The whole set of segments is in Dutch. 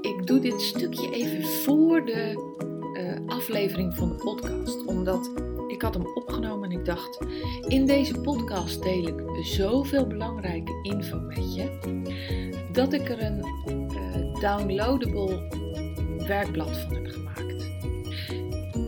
Ik doe dit stukje even voor de uh, aflevering van de podcast, omdat ik had hem opgenomen en ik dacht, in deze podcast deel ik zoveel belangrijke info met je, dat ik er een uh, downloadable werkblad van heb gemaakt.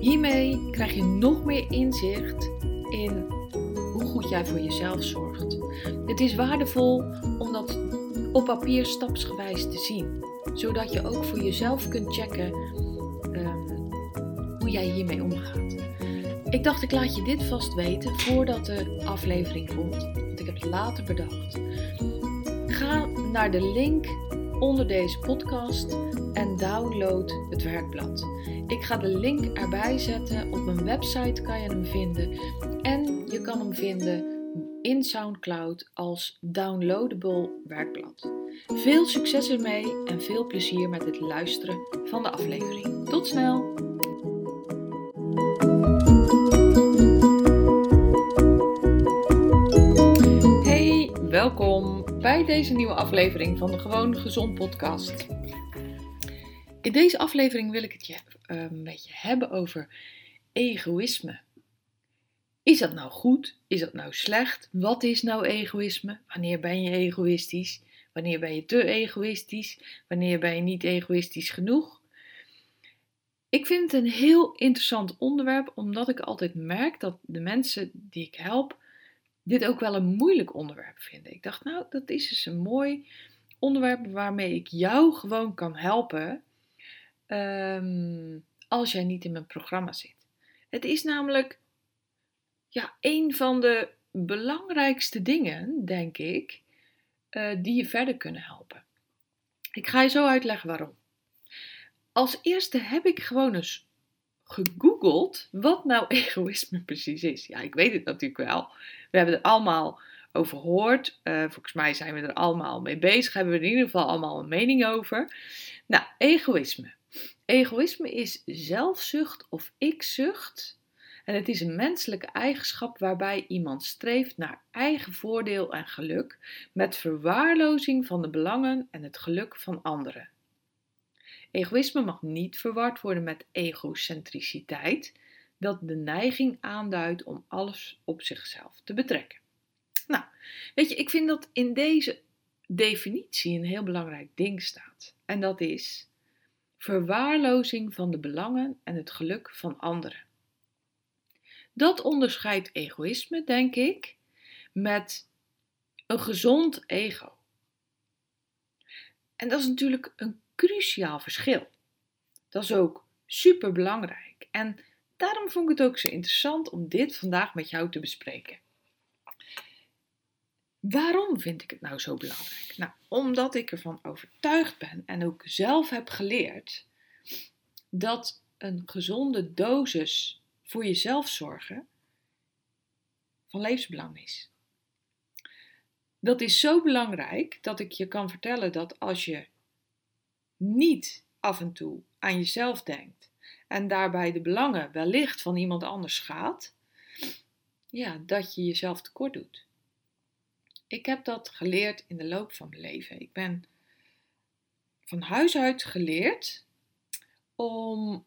Hiermee krijg je nog meer inzicht in hoe goed jij voor jezelf zorgt. Het is waardevol omdat op papier stapsgewijs te zien. Zodat je ook voor jezelf kunt checken um, hoe jij hiermee omgaat. Ik dacht, ik laat je dit vast weten voordat de aflevering komt. Want ik heb het later bedacht. Ga naar de link onder deze podcast en download het werkblad. Ik ga de link erbij zetten. Op mijn website kan je hem vinden. En je kan hem vinden in SoundCloud als downloadable werkblad. Veel succes ermee en veel plezier met het luisteren van de aflevering. Tot snel! Hey, welkom bij deze nieuwe aflevering van de Gewoon Gezond podcast. In deze aflevering wil ik het je eh, een beetje hebben over egoïsme. Is dat nou goed? Is dat nou slecht? Wat is nou egoïsme? Wanneer ben je egoïstisch? Wanneer ben je te egoïstisch? Wanneer ben je niet egoïstisch genoeg? Ik vind het een heel interessant onderwerp, omdat ik altijd merk dat de mensen die ik help dit ook wel een moeilijk onderwerp vinden. Ik dacht, nou, dat is dus een mooi onderwerp waarmee ik jou gewoon kan helpen um, als jij niet in mijn programma zit. Het is namelijk ja, een van de belangrijkste dingen, denk ik, uh, die je verder kunnen helpen. Ik ga je zo uitleggen waarom. Als eerste heb ik gewoon eens gegoogeld wat nou egoïsme precies is. Ja, ik weet het natuurlijk wel. We hebben er allemaal over gehoord. Uh, volgens mij zijn we er allemaal mee bezig. Hebben we in ieder geval allemaal een mening over. Nou, egoïsme. Egoïsme is zelfzucht of ikzucht en het is een menselijke eigenschap waarbij iemand streeft naar eigen voordeel en geluk met verwaarlozing van de belangen en het geluk van anderen. Egoïsme mag niet verward worden met egocentriciteit, dat de neiging aanduidt om alles op zichzelf te betrekken. Nou, weet je, ik vind dat in deze definitie een heel belangrijk ding staat. En dat is verwaarlozing van de belangen en het geluk van anderen. Dat onderscheidt egoïsme, denk ik, met een gezond ego. En dat is natuurlijk een cruciaal verschil. Dat is ook super belangrijk. En daarom vond ik het ook zo interessant om dit vandaag met jou te bespreken. Waarom vind ik het nou zo belangrijk? Nou, omdat ik ervan overtuigd ben en ook zelf heb geleerd dat een gezonde dosis voor jezelf zorgen van levensbelang is. Dat is zo belangrijk dat ik je kan vertellen dat als je niet af en toe aan jezelf denkt en daarbij de belangen wellicht van iemand anders gaat, ja, dat je jezelf tekort doet. Ik heb dat geleerd in de loop van mijn leven. Ik ben van huis uit geleerd om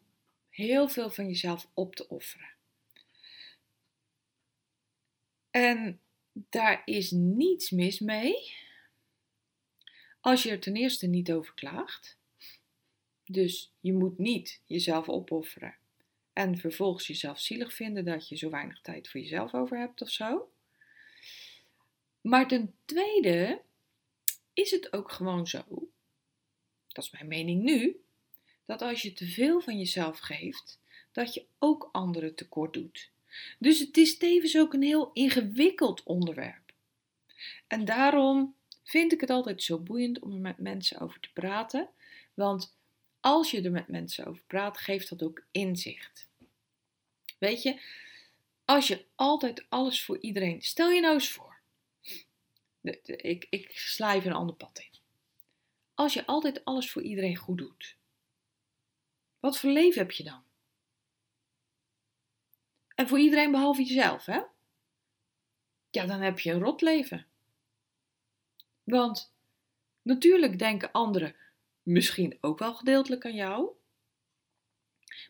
heel veel van jezelf op te offeren. En daar is niets mis mee als je er ten eerste niet over klaagt. Dus je moet niet jezelf opofferen en vervolgens jezelf zielig vinden dat je zo weinig tijd voor jezelf over hebt of zo. Maar ten tweede is het ook gewoon zo, dat is mijn mening nu, dat als je te veel van jezelf geeft, dat je ook anderen tekort doet. Dus het is tevens ook een heel ingewikkeld onderwerp. En daarom vind ik het altijd zo boeiend om er met mensen over te praten, want als je er met mensen over praat, geeft dat ook inzicht. Weet je, als je altijd alles voor iedereen. Stel je nou eens voor. ik, ik sla even een ander pad in. Als je altijd alles voor iedereen goed doet, wat voor leven heb je dan? En voor iedereen behalve jezelf, hè? Ja, dan heb je een rot leven. Want natuurlijk denken anderen: misschien ook wel gedeeltelijk aan jou.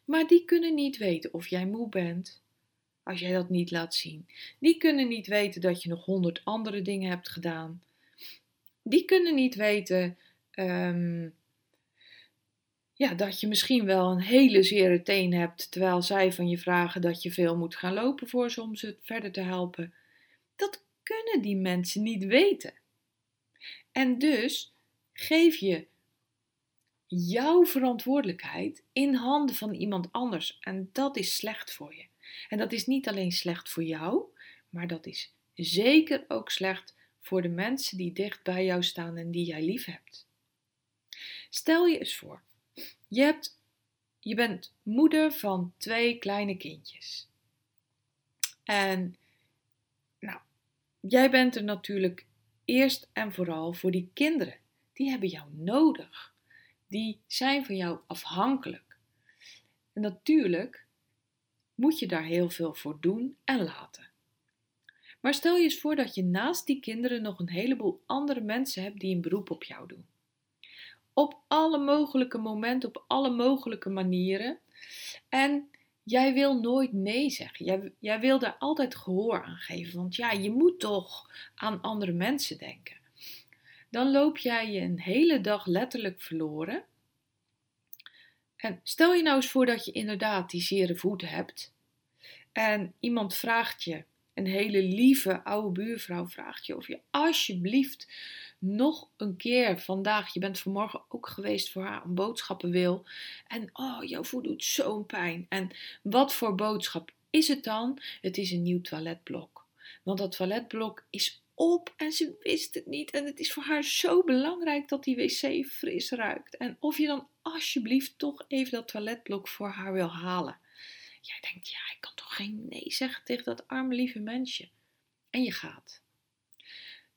Maar die kunnen niet weten of jij moe bent, als jij dat niet laat zien. Die kunnen niet weten dat je nog honderd andere dingen hebt gedaan. Die kunnen niet weten ehm, ja, dat je misschien wel een hele zere teen hebt, terwijl zij van je vragen dat je veel moet gaan lopen voor ze om ze verder te helpen. Dat kunnen die mensen niet weten. En dus geef je jouw verantwoordelijkheid in handen van iemand anders. En dat is slecht voor je. En dat is niet alleen slecht voor jou, maar dat is zeker ook slecht voor de mensen die dicht bij jou staan en die jij lief hebt. Stel je eens voor, je, hebt, je bent moeder van twee kleine kindjes. En nou, jij bent er natuurlijk eerst en vooral voor die kinderen. Die hebben jou nodig. Die zijn van jou afhankelijk. En natuurlijk moet je daar heel veel voor doen en laten. Maar stel je eens voor dat je naast die kinderen nog een heleboel andere mensen hebt die een beroep op jou doen. Op alle mogelijke momenten, op alle mogelijke manieren. En jij wil nooit nee zeggen. Jij, jij wil daar altijd gehoor aan geven. Want ja, je moet toch aan andere mensen denken. Dan loop jij je een hele dag letterlijk verloren. En stel je nou eens voor dat je inderdaad die zere voet hebt. En iemand vraagt je, een hele lieve oude buurvrouw vraagt je of je alsjeblieft nog een keer vandaag, je bent vanmorgen ook geweest voor haar, een boodschappen wil. En oh, jouw voet doet zo'n pijn. En wat voor boodschap is het dan? Het is een nieuw toiletblok. Want dat toiletblok is op en ze wist het niet. En het is voor haar zo belangrijk dat die wc fris ruikt. En of je dan alsjeblieft toch even dat toiletblok voor haar wil halen. Jij denkt, ja, ik kan toch geen nee zeggen tegen dat arme lieve mensje. En je gaat.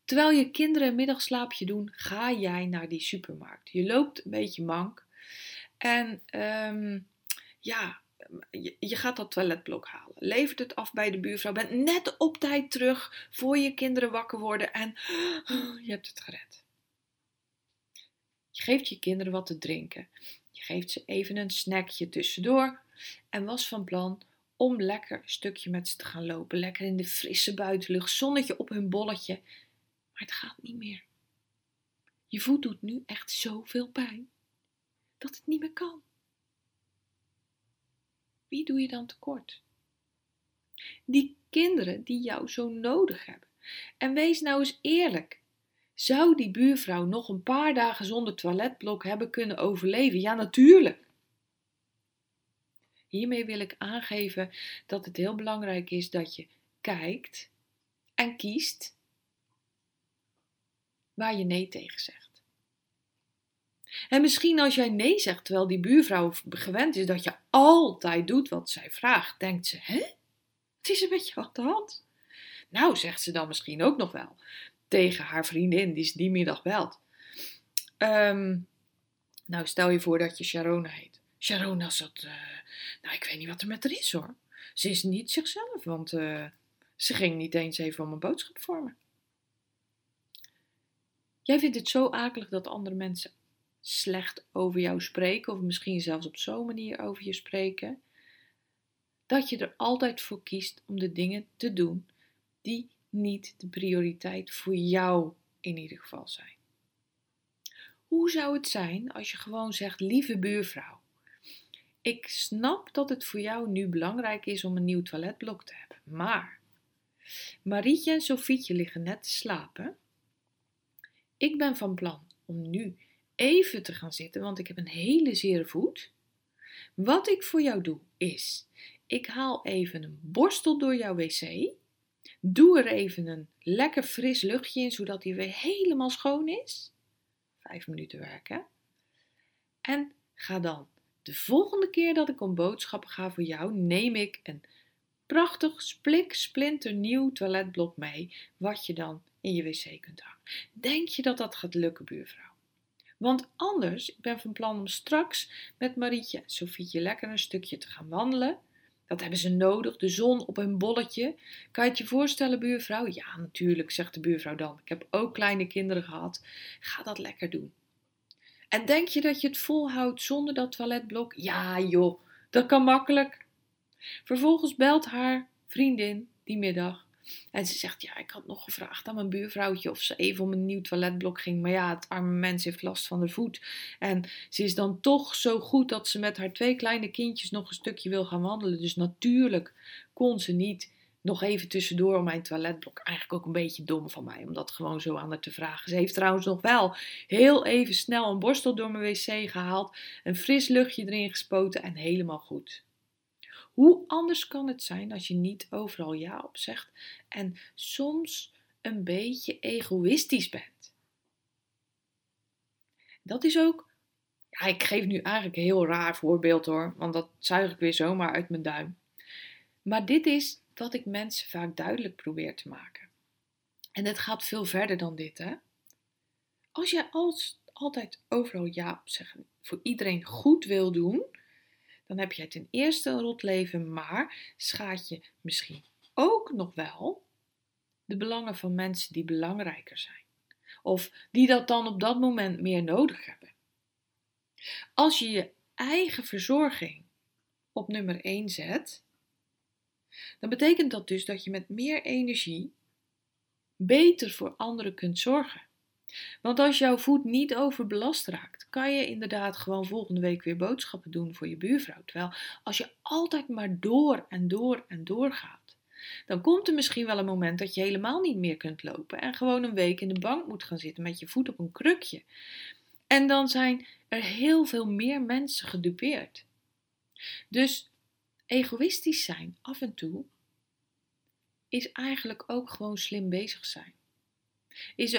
Terwijl je kinderen een middagslaapje doen, ga jij naar die supermarkt. Je loopt een beetje mank. En ehm, ja, je, gaat dat toiletblok halen. Levert het af bij de buurvrouw. Bent net op tijd terug voor je kinderen wakker worden. En je hebt het gered. Je geeft je kinderen wat te drinken. Je geeft ze even een snackje tussendoor. En was van plan om lekker een stukje met ze te gaan lopen. Lekker in de frisse buitenlucht. Zonnetje op hun bolletje. Maar het gaat niet meer. Je voet doet nu echt zoveel pijn dat het niet meer kan. Wie doe je dan tekort? Die kinderen die jou zo nodig hebben. En wees nou eens eerlijk. Zou die buurvrouw nog een paar dagen zonder toiletblok hebben kunnen overleven? Ja, natuurlijk. Hiermee wil ik aangeven dat het heel belangrijk is dat je kijkt en kiest waar je nee tegen zegt. En misschien als jij nee zegt terwijl die buurvrouw gewend is dat je altijd doet wat zij vraagt, denkt ze: hè? Het is een beetje wat de. Nou, zegt ze dan misschien ook nog wel tegen haar vriendin die die middag belt. Ehm, nou, stel je voor dat je Sharona heet. Sharona zat, uh, nou, ik weet niet wat er met haar is hoor. Ze is niet zichzelf, want uh, ze ging niet eens even om een boodschap vormen. Jij vindt het zo akelig dat andere mensen slecht over jou spreken, of misschien zelfs op zo'n manier over je spreken, dat je er altijd voor kiest om de dingen te doen die niet de prioriteit voor jou in ieder geval zijn. Hoe zou het zijn als je gewoon zegt: Lieve buurvrouw, ik snap dat het voor jou nu belangrijk is om een nieuw toiletblok te hebben, maar Marietje en Sofietje liggen net te slapen ik ben van plan om nu even te gaan zitten, want ik heb een hele zere voet. Wat ik voor jou doe is, ik haal even een borstel door jouw wc. Doe er even een lekker fris luchtje in, zodat die weer helemaal schoon is. Vijf minuten werken. En ga dan de volgende keer dat ik om boodschappen ga voor jou, neem ik een prachtig splik splinternieuw toiletblok mee, wat je dan in je wc kunt hangen. Denk je dat dat gaat lukken, buurvrouw? Want anders, ik ben van plan om straks met Marietje en Sofietje lekker een stukje te gaan wandelen. Dat hebben ze nodig, de zon op hun bolletje. Kan je het je voorstellen, buurvrouw? Ja, natuurlijk, zegt de buurvrouw dan. Ik heb ook kleine kinderen gehad. Ga dat lekker doen. En denk je dat je het volhoudt zonder dat toiletblok? Ja, joh, dat kan makkelijk. Vervolgens belt haar vriendin die middag. En ze zegt: Ja, ik had nog gevraagd aan mijn buurvrouwtje of ze even om een nieuw toiletblok ging. Maar ja, het arme mens heeft last van de voet. En ze is dan toch zo goed dat ze met haar twee kleine kindjes nog een stukje wil gaan wandelen. Dus natuurlijk kon ze niet nog even tussendoor om mijn toiletblok. Eigenlijk ook een beetje dom van mij om dat gewoon zo aan haar te vragen. Ze heeft trouwens nog wel heel even snel een borstel door mijn wc gehaald, een fris luchtje erin gespoten en helemaal goed. Hoe anders kan het zijn als je niet overal ja op zegt en soms een beetje egoïstisch bent? Dat is ook. Ja, ik geef nu eigenlijk een heel raar voorbeeld hoor, want dat zuig ik weer zomaar uit mijn duim. Maar dit is wat ik mensen vaak duidelijk probeer te maken. En het gaat veel verder dan dit, hè? Als jij als, altijd overal ja op zeggen, voor iedereen goed wil doen, dan heb jij ten eerste een rot leven, maar schaadt je misschien ook nog wel de belangen van mensen die belangrijker zijn. Of die dat dan op dat moment meer nodig hebben. Als je je eigen verzorging op nummer 1 zet, dan betekent dat dus dat je met meer energie beter voor anderen kunt zorgen. Want als jouw voet niet overbelast raakt, kan je inderdaad gewoon volgende week weer boodschappen doen voor je buurvrouw. Terwijl als je altijd maar door en door en door gaat, dan komt er misschien wel een moment dat je helemaal niet meer kunt lopen en gewoon een week in de bank moet gaan zitten met je voet op een krukje. En dan zijn er heel veel meer mensen gedupeerd. Dus egoïstisch zijn af en toe is eigenlijk ook gewoon slim bezig zijn. Is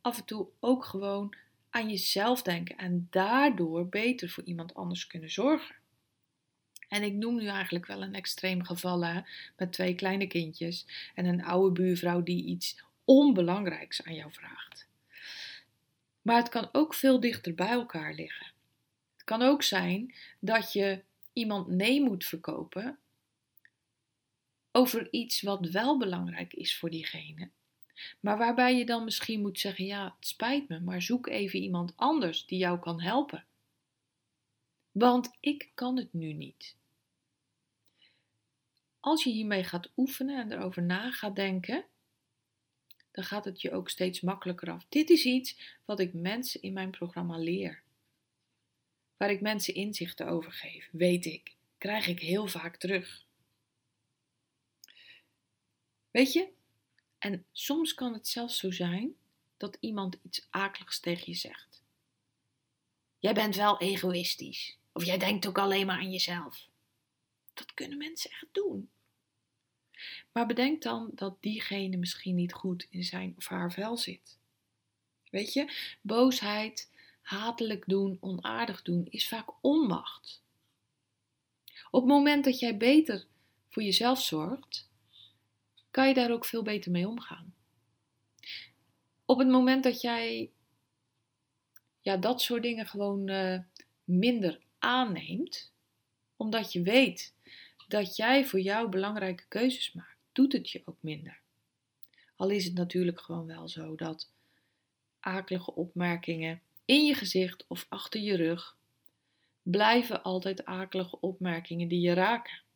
af en toe ook gewoon aan jezelf denken en daardoor beter voor iemand anders kunnen zorgen. En ik noem nu eigenlijk wel een extreem geval hè, met twee kleine kindjes en een oude buurvrouw die iets onbelangrijks aan jou vraagt. Maar het kan ook veel dichter bij elkaar liggen. Het kan ook zijn dat je iemand nee moet verkopen over iets wat wel belangrijk is voor diegene. Maar waarbij je dan misschien moet zeggen: Ja, het spijt me, maar zoek even iemand anders die jou kan helpen. Want ik kan het nu niet. Als je hiermee gaat oefenen en erover na gaat denken, dan gaat het je ook steeds makkelijker af. Dit is iets wat ik mensen in mijn programma leer. Waar ik mensen inzichten over geef, weet ik, krijg ik heel vaak terug. Weet je, en soms kan het zelfs zo zijn dat iemand iets akeligs tegen je zegt. Jij bent wel egoïstisch. Of jij denkt ook alleen maar aan jezelf. Dat kunnen mensen echt doen. Maar bedenk dan dat diegene misschien niet goed in zijn of haar vel zit. Weet je, boosheid, hatelijk doen, onaardig doen is vaak onmacht. Op het moment dat jij beter voor jezelf zorgt, kan je daar ook veel beter mee omgaan. Op het moment dat jij ja, dat soort dingen gewoon uh, minder aanneemt, omdat je weet dat jij voor jou belangrijke keuzes maakt, doet het je ook minder. Al is het natuurlijk gewoon wel zo dat akelige opmerkingen in je gezicht of achter je rug blijven altijd akelige opmerkingen die je raken.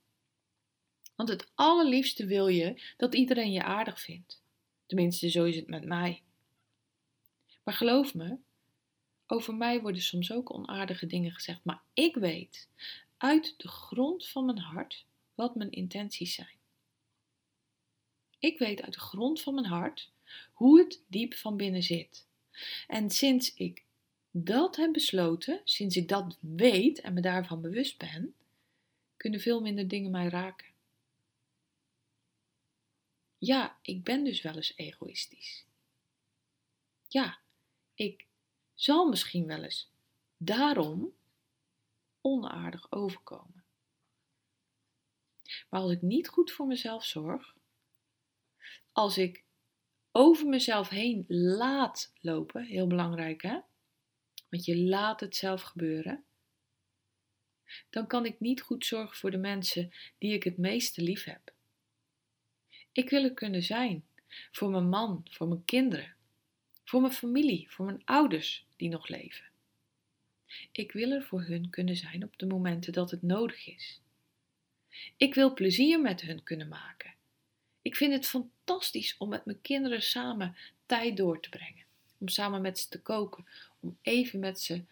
Want het allerliefste wil je dat iedereen je aardig vindt. Tenminste, zo is het met mij. Maar geloof me, over mij worden soms ook onaardige dingen gezegd, maar ik weet uit de grond van mijn hart wat mijn intenties zijn. Ik weet uit de grond van mijn hart hoe het diep van binnen zit. En sinds ik dat heb besloten, sinds ik dat weet en me daarvan bewust ben, kunnen veel minder dingen mij raken. Ja, ik ben dus wel eens egoïstisch. Ja, ik zal misschien wel eens daarom onaardig overkomen. Maar als ik niet goed voor mezelf zorg, als ik over mezelf heen laat lopen, heel belangrijk hè, want je laat het zelf gebeuren, dan kan ik niet goed zorgen voor de mensen die ik het meeste lief heb. Ik wil er kunnen zijn voor mijn man, voor mijn kinderen, voor mijn familie, voor mijn ouders die nog leven. Ik wil er voor hun kunnen zijn op de momenten dat het nodig is. Ik wil plezier met hun kunnen maken. Ik vind het fantastisch om met mijn kinderen samen tijd door te brengen. Om samen met ze te koken. Om even met ze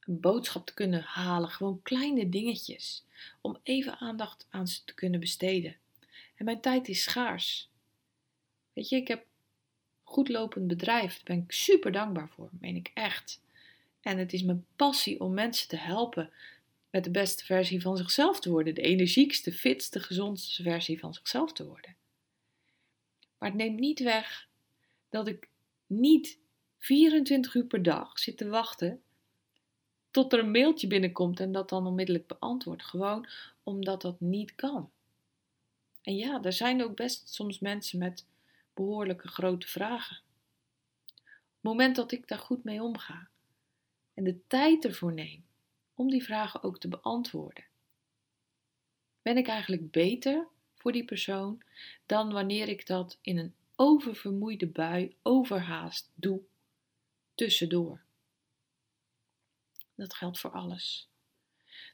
een boodschap te kunnen halen. Gewoon kleine dingetjes. Om even aandacht aan ze te kunnen besteden. En mijn tijd is schaars. Weet je, ik heb een goed lopend bedrijf. Daar ben ik super dankbaar voor. meen ik echt. En het is mijn passie om mensen te helpen met de beste versie van zichzelf te worden. De energiekste, fitste, gezondste versie van zichzelf te worden. Maar het neemt niet weg dat ik niet 24 uur per dag zit te wachten tot er een mailtje binnenkomt en dat dan onmiddellijk beantwoord. Gewoon omdat dat niet kan. En ja, er zijn ook best soms mensen met behoorlijke grote vragen. Op het moment dat ik daar goed mee omga en de tijd ervoor neem om die vragen ook te beantwoorden, ben ik eigenlijk beter voor die persoon dan wanneer ik dat in een oververmoeide bui overhaast doe tussendoor. Dat geldt voor alles.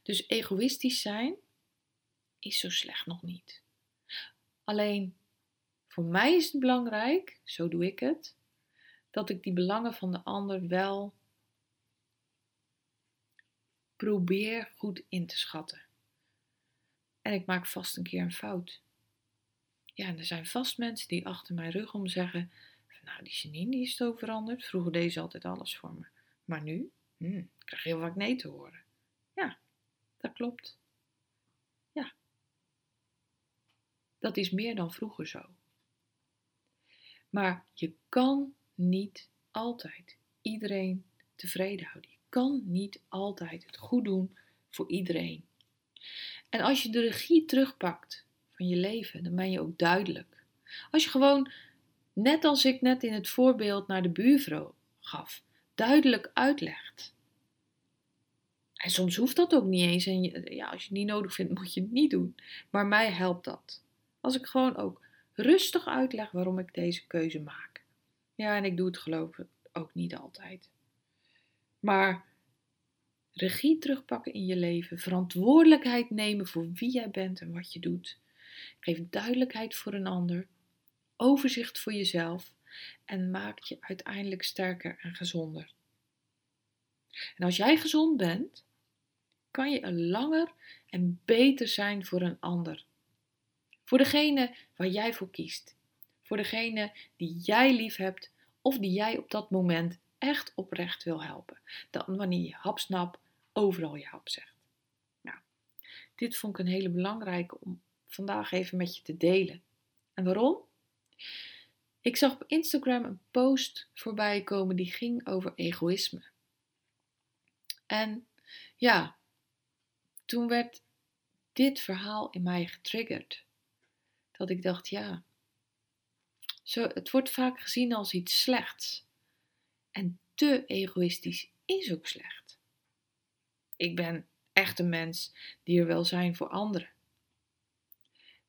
Dus egoïstisch zijn is zo slecht nog niet. Alleen voor mij is het belangrijk, zo doe ik het, dat ik die belangen van de ander wel probeer goed in te schatten. En ik maak vast een keer een fout. Ja, en er zijn vast mensen die achter mijn rug om zeggen: Nou, die Janine die is zo veranderd. Vroeger deed ze altijd alles voor me. Maar nu hm, ik krijg heel vaak nee te horen. Ja, dat klopt. Ja. Dat is meer dan vroeger zo. Maar je kan niet altijd iedereen tevreden houden. Je kan niet altijd het goed doen voor iedereen. En als je de regie terugpakt van je leven, dan ben je ook duidelijk. Als je gewoon, net als ik net in het voorbeeld naar de buurvrouw gaf, duidelijk uitlegt. En soms hoeft dat ook niet eens. En ja, als je het niet nodig vindt, moet je het niet doen. Maar mij helpt dat. Als ik gewoon ook rustig uitleg waarom ik deze keuze maak. Ja, en ik doe het geloof ik ook niet altijd. Maar regie terugpakken in je leven, verantwoordelijkheid nemen voor wie jij bent en wat je doet. Geef duidelijkheid voor een ander, overzicht voor jezelf en maakt je uiteindelijk sterker en gezonder. En als jij gezond bent, kan je er langer en beter zijn voor een ander. Voor degene waar jij voor kiest. Voor degene die jij lief hebt of die jij op dat moment echt oprecht wil helpen. Dan wanneer je hapsnap overal ja op zegt. Nou, dit vond ik een hele belangrijke om vandaag even met je te delen. En waarom? Ik zag op Instagram een post voorbij komen die ging over egoïsme. En ja, toen werd dit verhaal in mij getriggerd. Dat ik dacht, ja, zo, het wordt vaak gezien als iets slechts. En te egoïstisch is ook slecht. Ik ben echt een mens die er wil zijn voor anderen.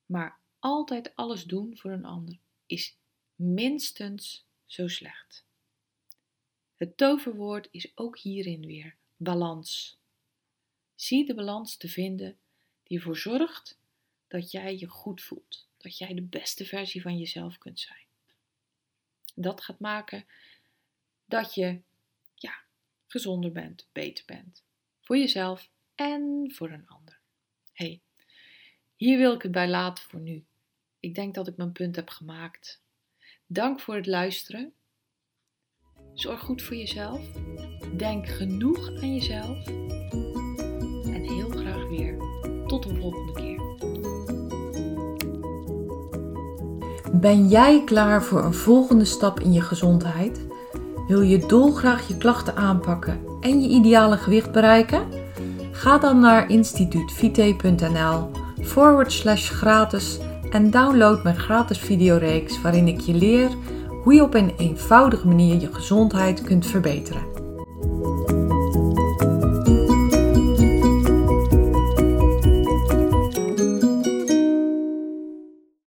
Maar altijd alles doen voor een ander is minstens zo slecht. Het toverwoord is ook hierin weer balans. Zie de balans te vinden die ervoor zorgt dat jij je goed voelt, dat jij de beste versie van jezelf kunt zijn. Dat gaat maken dat je ja, gezonder bent, beter bent. Voor jezelf en voor een ander. hey, hier wil ik het bij laten voor nu. Ik denk dat ik mijn punt heb gemaakt. Dank voor het luisteren. Zorg goed voor jezelf. Denk genoeg aan jezelf. En heel graag weer tot de volgende keer. Ben jij klaar voor een volgende stap in je gezondheid? Wil je dolgraag je klachten aanpakken en je ideale gewicht bereiken? Ga dan naar instituutvite.nl forward slash gratis en download mijn gratis videoreeks waarin ik je leer hoe je op een eenvoudige manier je gezondheid kunt verbeteren.